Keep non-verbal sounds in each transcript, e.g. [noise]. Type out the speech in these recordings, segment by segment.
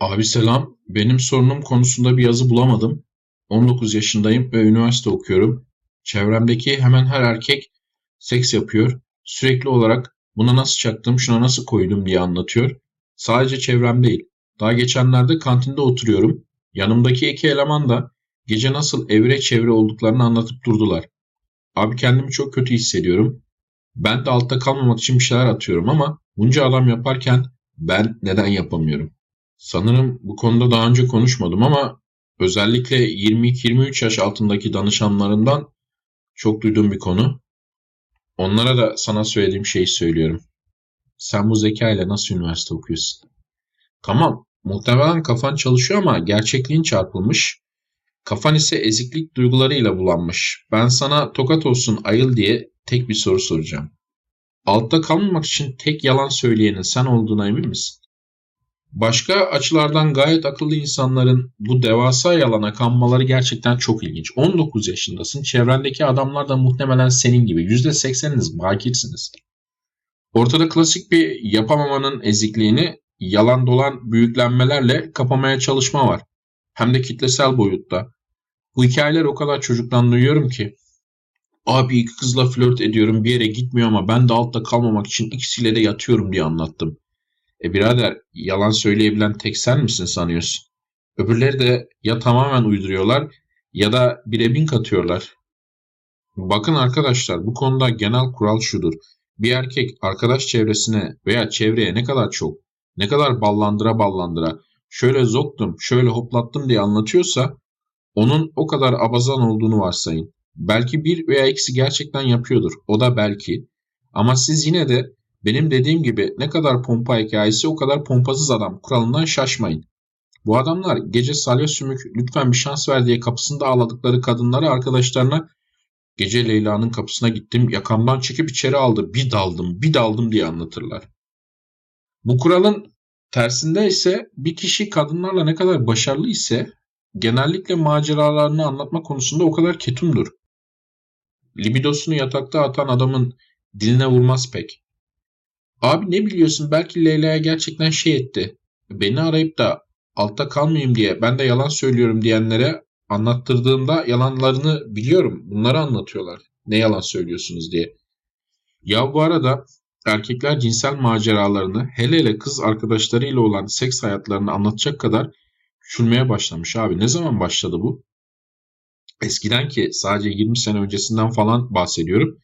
Abi selam. Benim sorunum konusunda bir yazı bulamadım. 19 yaşındayım ve üniversite okuyorum. Çevremdeki hemen her erkek seks yapıyor. Sürekli olarak buna nasıl çaktım, şuna nasıl koydum diye anlatıyor. Sadece çevrem değil. Daha geçenlerde kantinde oturuyorum. Yanımdaki iki eleman da gece nasıl evre çevre olduklarını anlatıp durdular. Abi kendimi çok kötü hissediyorum. Ben de altta kalmamak için bir şeyler atıyorum ama bunca adam yaparken ben neden yapamıyorum? Sanırım bu konuda daha önce konuşmadım ama özellikle 22-23 yaş altındaki danışanlarından çok duyduğum bir konu. Onlara da sana söylediğim şeyi söylüyorum. Sen bu zeka ile nasıl üniversite okuyorsun? Tamam, muhtemelen kafan çalışıyor ama gerçekliğin çarpılmış. Kafan ise eziklik duygularıyla bulanmış. Ben sana tokat olsun ayıl diye tek bir soru soracağım. Altta kalmamak için tek yalan söyleyenin sen olduğuna emin misin? Başka açılardan gayet akıllı insanların bu devasa yalana kanmaları gerçekten çok ilginç. 19 yaşındasın, çevrendeki adamlar da muhtemelen senin gibi. %80'iniz bakirsiniz. Ortada klasik bir yapamamanın ezikliğini yalan dolan büyüklenmelerle kapamaya çalışma var. Hem de kitlesel boyutta. Bu hikayeler o kadar çocuktan duyuyorum ki. Abi iki kızla flört ediyorum bir yere gitmiyor ama ben de altta kalmamak için ikisiyle de yatıyorum diye anlattım. E birader yalan söyleyebilen tek sen misin sanıyorsun? Öbürleri de ya tamamen uyduruyorlar ya da bire bin katıyorlar. Bakın arkadaşlar bu konuda genel kural şudur. Bir erkek arkadaş çevresine veya çevreye ne kadar çok, ne kadar ballandıra ballandıra, şöyle zoktum, şöyle hoplattım diye anlatıyorsa onun o kadar abazan olduğunu varsayın. Belki bir veya ikisi gerçekten yapıyordur. O da belki. Ama siz yine de benim dediğim gibi ne kadar pompa hikayesi o kadar pompasız adam kuralından şaşmayın. Bu adamlar gece salya sümük lütfen bir şans ver diye kapısında ağladıkları kadınları arkadaşlarına gece Leyla'nın kapısına gittim yakamdan çekip içeri aldı bir daldım bir daldım diye anlatırlar. Bu kuralın tersinde ise bir kişi kadınlarla ne kadar başarılı ise genellikle maceralarını anlatma konusunda o kadar ketumdur. Libidosunu yatakta atan adamın diline vurmaz pek. Abi ne biliyorsun belki Leyla'ya gerçekten şey etti. Beni arayıp da altta kalmayayım diye ben de yalan söylüyorum diyenlere anlattırdığımda yalanlarını biliyorum. Bunları anlatıyorlar. Ne yalan söylüyorsunuz diye. Ya bu arada erkekler cinsel maceralarını hele hele kız arkadaşlarıyla olan seks hayatlarını anlatacak kadar küçülmeye başlamış abi. Ne zaman başladı bu? Eskiden ki sadece 20 sene öncesinden falan bahsediyorum.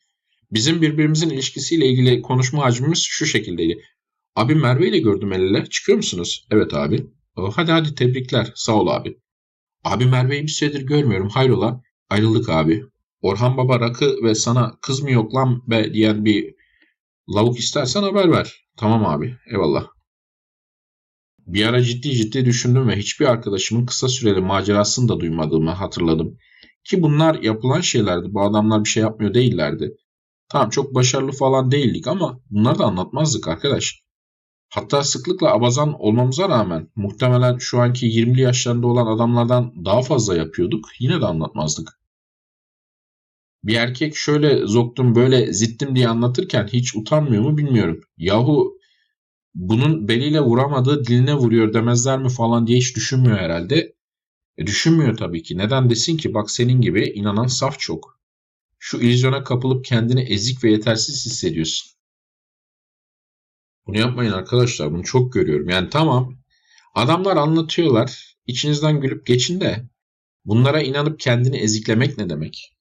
Bizim birbirimizin ilişkisiyle ilgili konuşma hacmimiz şu şekildeydi. Abi Merve ile gördüm el ele. Çıkıyor musunuz? Evet abi. Hadi hadi tebrikler. Sağ ol abi. Abi Merve'yi bir süredir görmüyorum. Hayrola? Ayrıldık abi. Orhan Baba rakı ve sana kız mı yok lan be diyen bir lavuk istersen haber ver. Tamam abi. Eyvallah. Bir ara ciddi ciddi düşündüm ve hiçbir arkadaşımın kısa süreli macerasını da duymadığımı hatırladım. Ki bunlar yapılan şeylerdi. Bu adamlar bir şey yapmıyor değillerdi. Tamam çok başarılı falan değildik ama bunları da anlatmazdık arkadaş. Hatta sıklıkla abazan olmamıza rağmen muhtemelen şu anki 20'li yaşlarında olan adamlardan daha fazla yapıyorduk. Yine de anlatmazdık. Bir erkek şöyle zoktum böyle zittim diye anlatırken hiç utanmıyor mu bilmiyorum. Yahu bunun beliyle vuramadığı diline vuruyor demezler mi falan diye hiç düşünmüyor herhalde. E düşünmüyor tabii ki. Neden desin ki bak senin gibi inanan saf çok. Şu illüzyona kapılıp kendini ezik ve yetersiz hissediyorsun. Bunu yapmayın arkadaşlar. Bunu çok görüyorum. Yani tamam. Adamlar anlatıyorlar. İçinizden gülüp geçin de bunlara inanıp kendini eziklemek ne demek?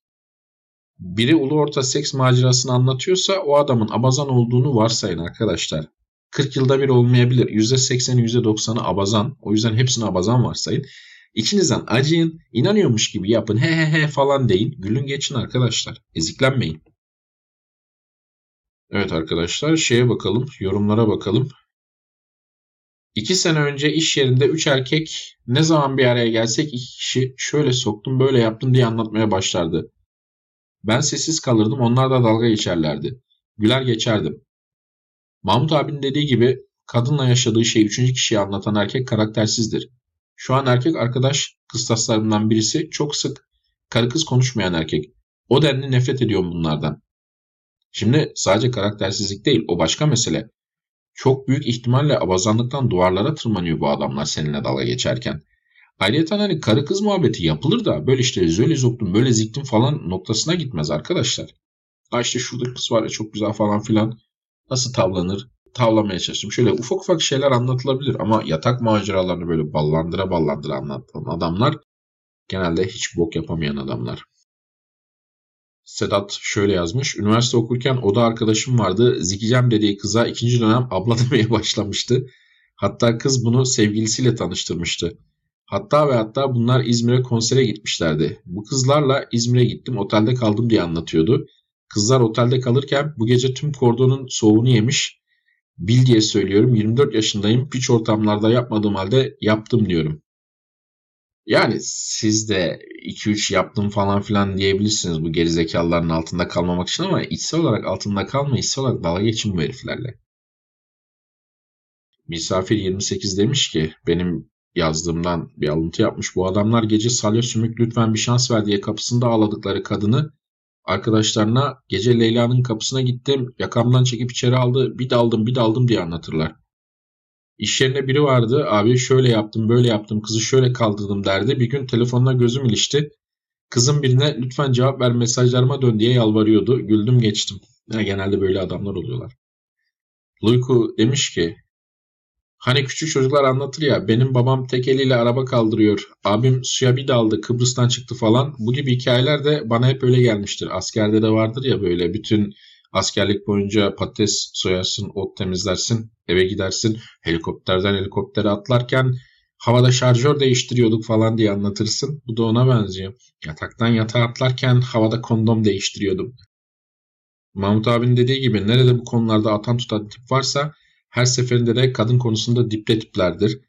Biri ulu orta seks macerasını anlatıyorsa o adamın abazan olduğunu varsayın arkadaşlar. 40 yılda bir olmayabilir. %80'i %90'ı abazan. O yüzden hepsini abazan varsayın. İçinizden acıyın, inanıyormuş gibi yapın, he he he falan deyin. Gülün geçin arkadaşlar. Eziklenmeyin. Evet arkadaşlar şeye bakalım, yorumlara bakalım. İki sene önce iş yerinde üç erkek ne zaman bir araya gelsek iki kişi şöyle soktum böyle yaptım diye anlatmaya başlardı. Ben sessiz kalırdım onlar da dalga geçerlerdi. Güler geçerdim. Mahmut abinin dediği gibi kadınla yaşadığı şeyi üçüncü kişiye anlatan erkek karaktersizdir. Şu an erkek arkadaş kıstaslarımdan birisi çok sık karı kız konuşmayan erkek. O denli nefret ediyorum bunlardan. Şimdi sadece karaktersizlik değil o başka mesele. Çok büyük ihtimalle abazanlıktan duvarlara tırmanıyor bu adamlar seninle dalga geçerken. Ayrıca hani karı kız muhabbeti yapılır da böyle işte zöyle zoktum böyle ziktim falan noktasına gitmez arkadaşlar. Ha işte şurada kız var ya çok güzel falan filan. Nasıl tavlanır? Tavlamaya çalıştım. Şöyle ufak ufak şeyler anlatılabilir ama yatak maceralarını böyle ballandıra ballandıra anlatan adamlar genelde hiç bok yapamayan adamlar. Sedat şöyle yazmış. Üniversite okurken oda arkadaşım vardı. Zikicem dediği kıza ikinci dönem abla [laughs] demeye başlamıştı. Hatta kız bunu sevgilisiyle tanıştırmıştı. Hatta ve hatta bunlar İzmir'e konsere gitmişlerdi. Bu kızlarla İzmir'e gittim otelde kaldım diye anlatıyordu. Kızlar otelde kalırken bu gece tüm kordonun soğuğunu yemiş. Bil diye söylüyorum 24 yaşındayım piç ortamlarda yapmadığım halde yaptım diyorum. Yani siz de 2-3 yaptım falan filan diyebilirsiniz bu gerizekalıların altında kalmamak için ama içsel olarak altında kalma, içsel olarak dalga geçin bu heriflerle. Misafir 28 demiş ki benim yazdığımdan bir alıntı yapmış. Bu adamlar gece Salya Sümük lütfen bir şans ver diye kapısında ağladıkları kadını arkadaşlarına gece Leyla'nın kapısına gittim yakamdan çekip içeri aldı bir daldım bir daldım diye anlatırlar. İş yerine biri vardı. Abi şöyle yaptım, böyle yaptım, kızı şöyle kaldırdım derdi. Bir gün telefonla gözüm ilişti. Kızın birine lütfen cevap ver mesajlarıma dön diye yalvarıyordu. Güldüm geçtim. Ya, genelde böyle adamlar oluyorlar. Luyku demiş ki Hani küçük çocuklar anlatır ya benim babam tek eliyle araba kaldırıyor. Abim suya bir daldı Kıbrıs'tan çıktı falan. Bu gibi hikayeler de bana hep öyle gelmiştir. Askerde de vardır ya böyle bütün Askerlik boyunca patates soyarsın, ot temizlersin, eve gidersin. Helikopterden helikoptere atlarken havada şarjör değiştiriyorduk falan diye anlatırsın. Bu da ona benziyor. Yataktan yatağa atlarken havada kondom değiştiriyordum. Mahmut abinin dediği gibi nerede bu konularda atan tutan tip varsa her seferinde de kadın konusunda dipte tiplerdir.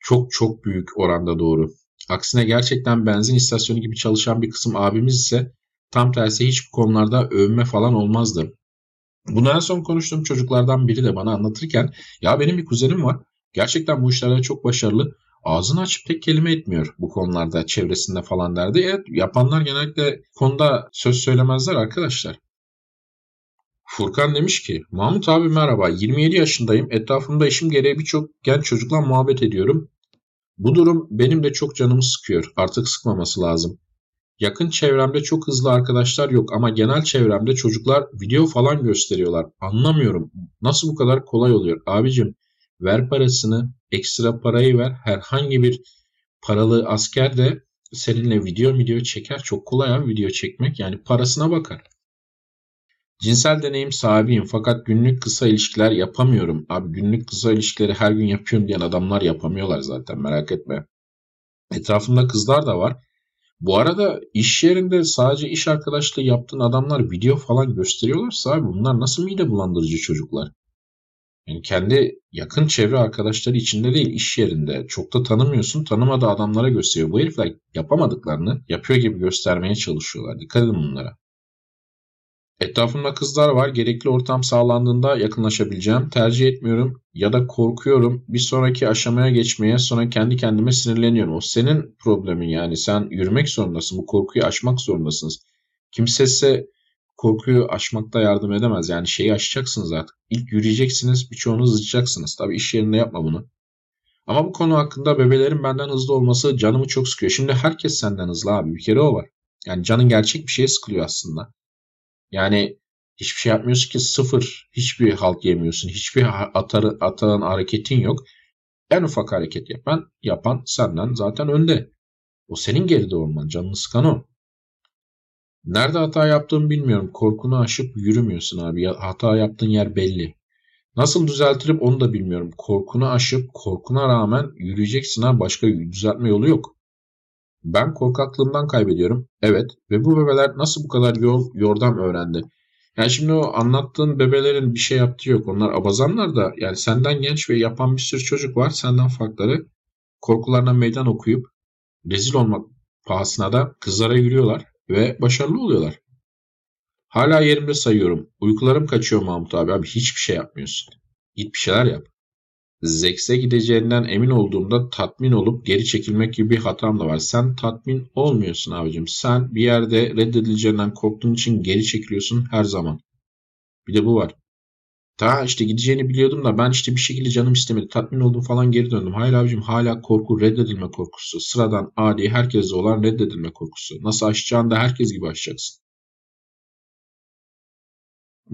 Çok çok büyük oranda doğru. Aksine gerçekten benzin istasyonu gibi çalışan bir kısım abimiz ise Tam tersi hiç bu konularda övme falan olmazdı. Bunu en son konuştuğum çocuklardan biri de bana anlatırken ya benim bir kuzenim var. Gerçekten bu işlerde çok başarılı. Ağzını açıp tek kelime etmiyor bu konularda çevresinde falan derdi. Evet yapanlar genellikle konuda söz söylemezler arkadaşlar. Furkan demiş ki Mahmut abi merhaba 27 yaşındayım etrafımda işim gereği birçok genç çocukla muhabbet ediyorum. Bu durum benim de çok canımı sıkıyor artık sıkmaması lazım. Yakın çevremde çok hızlı arkadaşlar yok ama genel çevremde çocuklar video falan gösteriyorlar. Anlamıyorum. Nasıl bu kadar kolay oluyor? Abicim ver parasını, ekstra parayı ver. Herhangi bir paralı asker de seninle video video çeker. Çok kolay abi video çekmek. Yani parasına bakar. Cinsel deneyim sahibiyim fakat günlük kısa ilişkiler yapamıyorum. Abi günlük kısa ilişkileri her gün yapıyorum diyen adamlar yapamıyorlar zaten merak etme. Etrafımda kızlar da var. Bu arada iş yerinde sadece iş arkadaşlığı yaptığın adamlar video falan gösteriyorlarsa abi bunlar nasıl mide bulandırıcı çocuklar? Yani kendi yakın çevre arkadaşları içinde değil iş yerinde çok da tanımıyorsun tanımadığı adamlara gösteriyor. Bu herifler yapamadıklarını yapıyor gibi göstermeye çalışıyorlar. Dikkat edin bunlara. Etrafımda kızlar var. Gerekli ortam sağlandığında yakınlaşabileceğim. Tercih etmiyorum ya da korkuyorum. Bir sonraki aşamaya geçmeye sonra kendi kendime sinirleniyorum. O senin problemin yani. Sen yürümek zorundasın. Bu korkuyu aşmak zorundasınız. Kimse ise korkuyu aşmakta yardım edemez. Yani şeyi aşacaksınız artık. İlk yürüyeceksiniz. Birçoğunu hızlayacaksınız. Tabii iş yerinde yapma bunu. Ama bu konu hakkında bebelerin benden hızlı olması canımı çok sıkıyor. Şimdi herkes senden hızlı abi. Bir kere o var. Yani canın gerçek bir şeye sıkılıyor aslında. Yani hiçbir şey yapmıyorsun ki sıfır. Hiçbir halt yemiyorsun. Hiçbir atar, atan hareketin yok. En ufak hareket yapan, yapan senden zaten önde. O senin geride olman. Canını sıkan o. Nerede hata yaptığımı bilmiyorum. Korkunu aşıp yürümüyorsun abi. Hata yaptığın yer belli. Nasıl düzeltirip onu da bilmiyorum. Korkunu aşıp korkuna rağmen yürüyeceksin ha. Başka düzeltme yolu yok. Ben korkaklığımdan kaybediyorum. Evet. Ve bu bebeler nasıl bu kadar yol, yordam öğrendi? Yani şimdi o anlattığın bebelerin bir şey yaptığı yok. Onlar abazanlar da yani senden genç ve yapan bir sürü çocuk var. Senden farkları korkularına meydan okuyup rezil olmak pahasına da kızlara yürüyorlar ve başarılı oluyorlar. Hala yerimde sayıyorum. Uykularım kaçıyor Mahmut abi. Abi hiçbir şey yapmıyorsun. Git bir şeyler yap. Zex'e gideceğinden emin olduğumda tatmin olup geri çekilmek gibi bir hatam da var. Sen tatmin olmuyorsun abicim. Sen bir yerde reddedileceğinden korktuğun için geri çekiliyorsun her zaman. Bir de bu var. Ta işte gideceğini biliyordum da ben işte bir şekilde canım istemedi. Tatmin oldum falan geri döndüm. Hayır abicim hala korku, reddedilme korkusu. Sıradan, adi, herkeste olan reddedilme korkusu. Nasıl aşacağını da herkes gibi aşacaksın.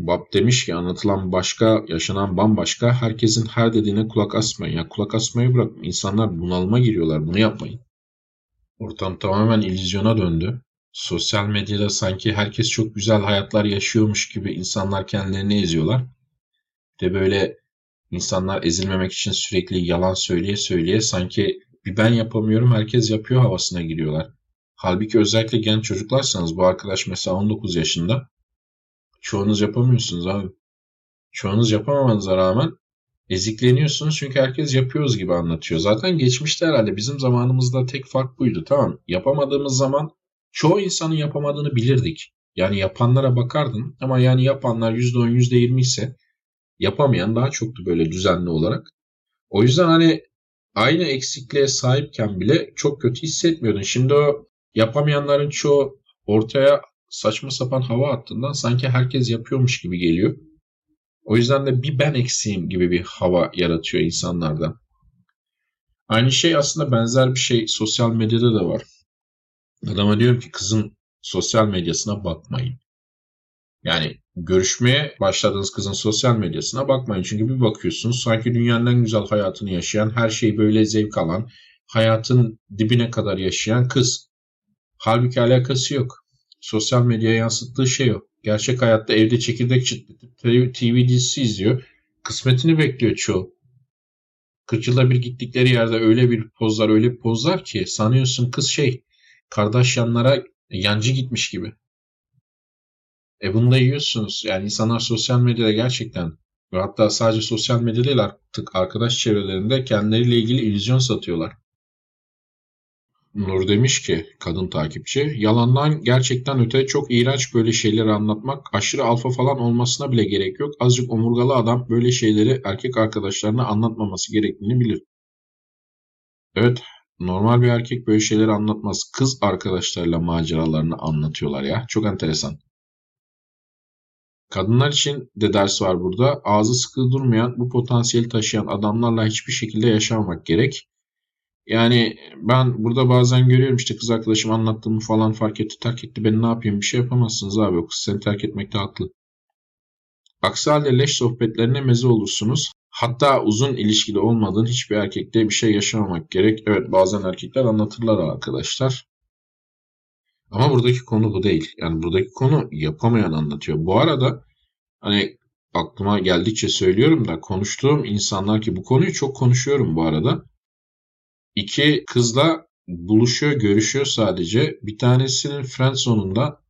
Bab demiş ki anlatılan başka, yaşanan bambaşka. Herkesin her dediğine kulak asmayın. Ya kulak asmayı bırak. İnsanlar bunalıma giriyorlar. Bunu yapmayın. Ortam tamamen illüzyona döndü. Sosyal medyada sanki herkes çok güzel hayatlar yaşıyormuş gibi insanlar kendilerini eziyorlar. De böyle insanlar ezilmemek için sürekli yalan söyleye söyleye sanki bir ben yapamıyorum herkes yapıyor havasına giriyorlar. Halbuki özellikle genç çocuklarsanız bu arkadaş mesela 19 yaşında. Çoğunuz yapamıyorsunuz abi. Çoğunuz yapamamanıza rağmen ezikleniyorsunuz çünkü herkes yapıyoruz gibi anlatıyor. Zaten geçmişte herhalde bizim zamanımızda tek fark buydu tamam. Yapamadığımız zaman çoğu insanın yapamadığını bilirdik. Yani yapanlara bakardın ama yani yapanlar %10 %20 ise yapamayan daha çoktu böyle düzenli olarak. O yüzden hani aynı eksikliğe sahipken bile çok kötü hissetmiyordun. Şimdi o yapamayanların çoğu ortaya saçma sapan hava attığından sanki herkes yapıyormuş gibi geliyor. O yüzden de bir ben eksiğim gibi bir hava yaratıyor insanlarda. Aynı şey aslında benzer bir şey sosyal medyada da var. Adama diyorum ki kızın sosyal medyasına bakmayın. Yani görüşmeye başladığınız kızın sosyal medyasına bakmayın. Çünkü bir bakıyorsunuz sanki dünyanın en güzel hayatını yaşayan, her şeyi böyle zevk alan, hayatın dibine kadar yaşayan kız. Halbuki alakası yok. Sosyal medyaya yansıttığı şey o. Gerçek hayatta evde çekirdek çıtlatıp TV dizisi izliyor. Kısmetini bekliyor çoğu. 40 yılda bir gittikleri yerde öyle bir pozlar öyle bir pozlar ki sanıyorsun kız şey kardeş yanlara yancı gitmiş gibi. E bunu da yiyorsunuz. Yani insanlar sosyal medyada gerçekten ve hatta sadece sosyal medyada değil artık arkadaş çevrelerinde kendileriyle ilgili illüzyon satıyorlar. Nur demiş ki kadın takipçi yalandan gerçekten öte çok iğrenç böyle şeyleri anlatmak aşırı alfa falan olmasına bile gerek yok. Azıcık omurgalı adam böyle şeyleri erkek arkadaşlarına anlatmaması gerektiğini bilir. Evet normal bir erkek böyle şeyleri anlatmaz. Kız arkadaşlarıyla maceralarını anlatıyorlar ya. Çok enteresan. Kadınlar için de ders var burada. Ağzı sıkı durmayan, bu potansiyeli taşıyan adamlarla hiçbir şekilde yaşamamak gerek. Yani ben burada bazen görüyorum işte kız arkadaşım anlattığımı falan fark etti, terk etti. Ben ne yapayım? Bir şey yapamazsınız abi. O kız seni terk etmekte haklı. Aksi halde leş sohbetlerine meze olursunuz. Hatta uzun ilişkide olmadığın hiçbir erkekte bir şey yaşamamak gerek. Evet bazen erkekler anlatırlar arkadaşlar. Ama buradaki konu bu değil. Yani buradaki konu yapamayan anlatıyor. Bu arada hani aklıma geldikçe söylüyorum da konuştuğum insanlar ki bu konuyu çok konuşuyorum bu arada. İki kızla buluşuyor, görüşüyor sadece. Bir tanesinin friend sonunda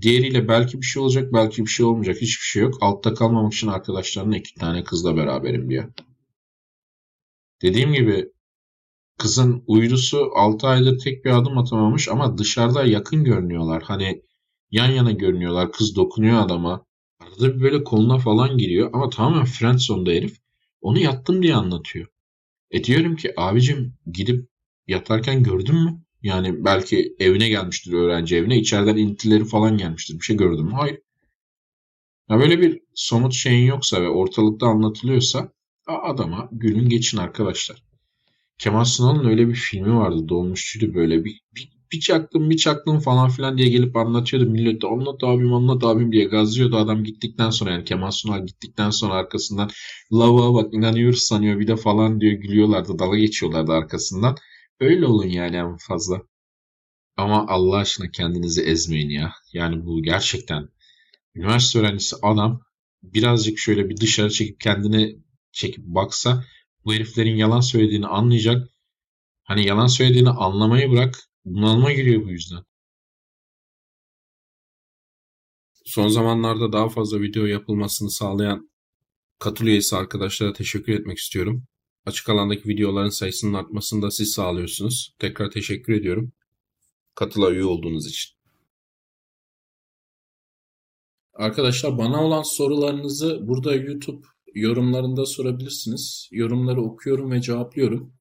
diğeriyle belki bir şey olacak, belki bir şey olmayacak. Hiçbir şey yok. Altta kalmamak için arkadaşlarına iki tane kızla beraberim diyor. Dediğim gibi Kızın uydusu 6 aydır tek bir adım atamamış ama dışarıda yakın görünüyorlar. Hani yan yana görünüyorlar. Kız dokunuyor adama. Arada bir böyle koluna falan giriyor ama tamamen friendzone'da herif. Onu yattım diye anlatıyor. E diyorum ki abicim gidip yatarken gördün mü? Yani belki evine gelmiştir öğrenci evine. içeriden intileri falan gelmiştir. Bir şey gördün mü? Hayır. Ya böyle bir somut şeyin yoksa ve ortalıkta anlatılıyorsa adama gülün geçin arkadaşlar. Kemal Sunal'ın öyle bir filmi vardı. Dolmuşçuydu böyle. Bir, bir, bir çaktım bir çaktım falan filan diye gelip anlatıyordu. Millet de anlat abim anlat abim diye gazlıyordu. Adam gittikten sonra yani Kemal Sunal gittikten sonra arkasından lava bak inanıyoruz sanıyor bir de falan diyor gülüyorlardı. Dalga geçiyorlardı arkasından. Öyle olun yani en fazla. Ama Allah aşkına kendinizi ezmeyin ya. Yani bu gerçekten üniversite öğrencisi adam birazcık şöyle bir dışarı çekip kendini çekip baksa bu heriflerin yalan söylediğini anlayacak. Hani yalan söylediğini anlamayı bırak bunalıma giriyor bu yüzden. Son zamanlarda daha fazla video yapılmasını sağlayan katıl üyesi arkadaşlara teşekkür etmek istiyorum. Açık alandaki videoların sayısının artmasını da siz sağlıyorsunuz. Tekrar teşekkür ediyorum. Katıla üye olduğunuz için. Arkadaşlar bana olan sorularınızı burada YouTube yorumlarında sorabilirsiniz. Yorumları okuyorum ve cevaplıyorum.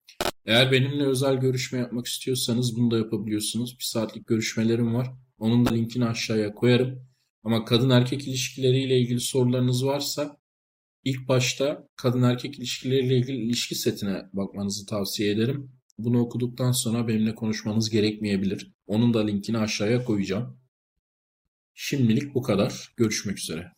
Eğer benimle özel görüşme yapmak istiyorsanız bunu da yapabiliyorsunuz. Bir saatlik görüşmelerim var. Onun da linkini aşağıya koyarım. Ama kadın erkek ilişkileriyle ilgili sorularınız varsa İlk başta kadın erkek ilişkileriyle ilgili ilişki setine bakmanızı tavsiye ederim. Bunu okuduktan sonra benimle konuşmanız gerekmeyebilir. Onun da linkini aşağıya koyacağım. Şimdilik bu kadar. Görüşmek üzere.